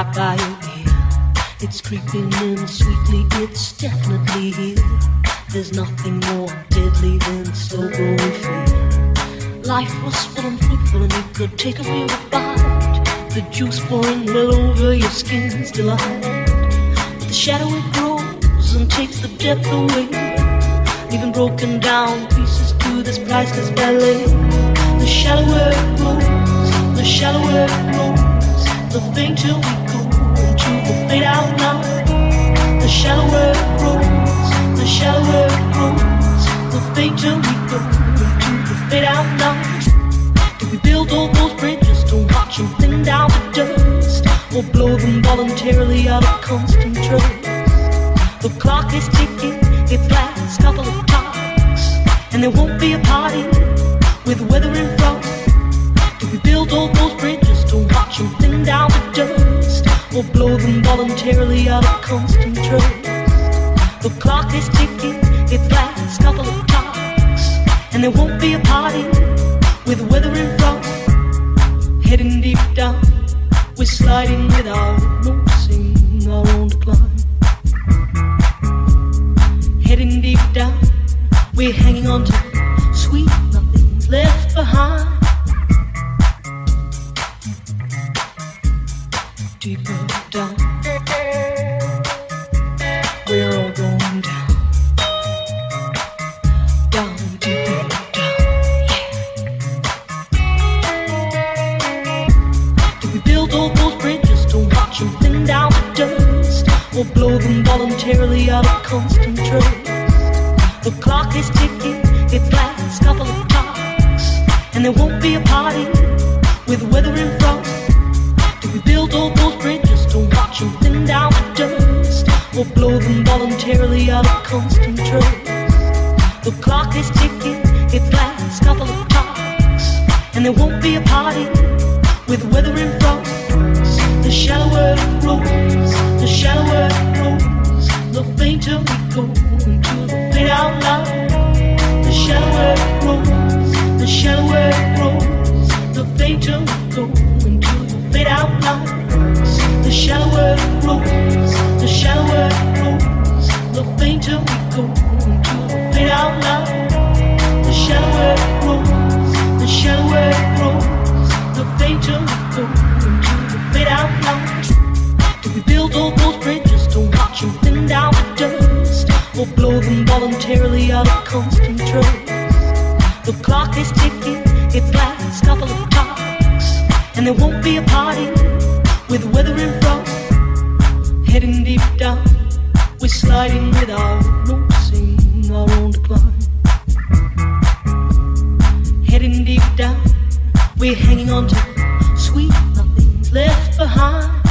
I It's creeping in sweetly, it's definitely here. There's nothing more deadly than slow growing fear. Life was full and fruitful, and it could take a real bite. The juice pouring well over your skin's delight. But the shadow it grows and takes the depth away, leaving broken down pieces to this priceless ballet. The shallower it grows, the shallower it grows a thing to be cool, to fade out now. The shallower grows, the shallower grows, the fainter we go cool, the fade out now. Do we build all those bridges to watch them thin down the dust, or blow them voluntarily out of constant trust? The clock is ticking, its last couple of clocks, and there won't be a party with weather and frost. Do we build all those bridges? marching thin down to dust or blow them voluntarily out of constant trust. The clock is ticking, its last couple of clocks, and there won't be a party with weather and frost. Heading deep down, we're sliding without noticing our own decline. Heading deep down, we're hanging on to sweet nothing's left behind. without our own decline. Heading deep down, we're hanging on to sweet nothing's left behind.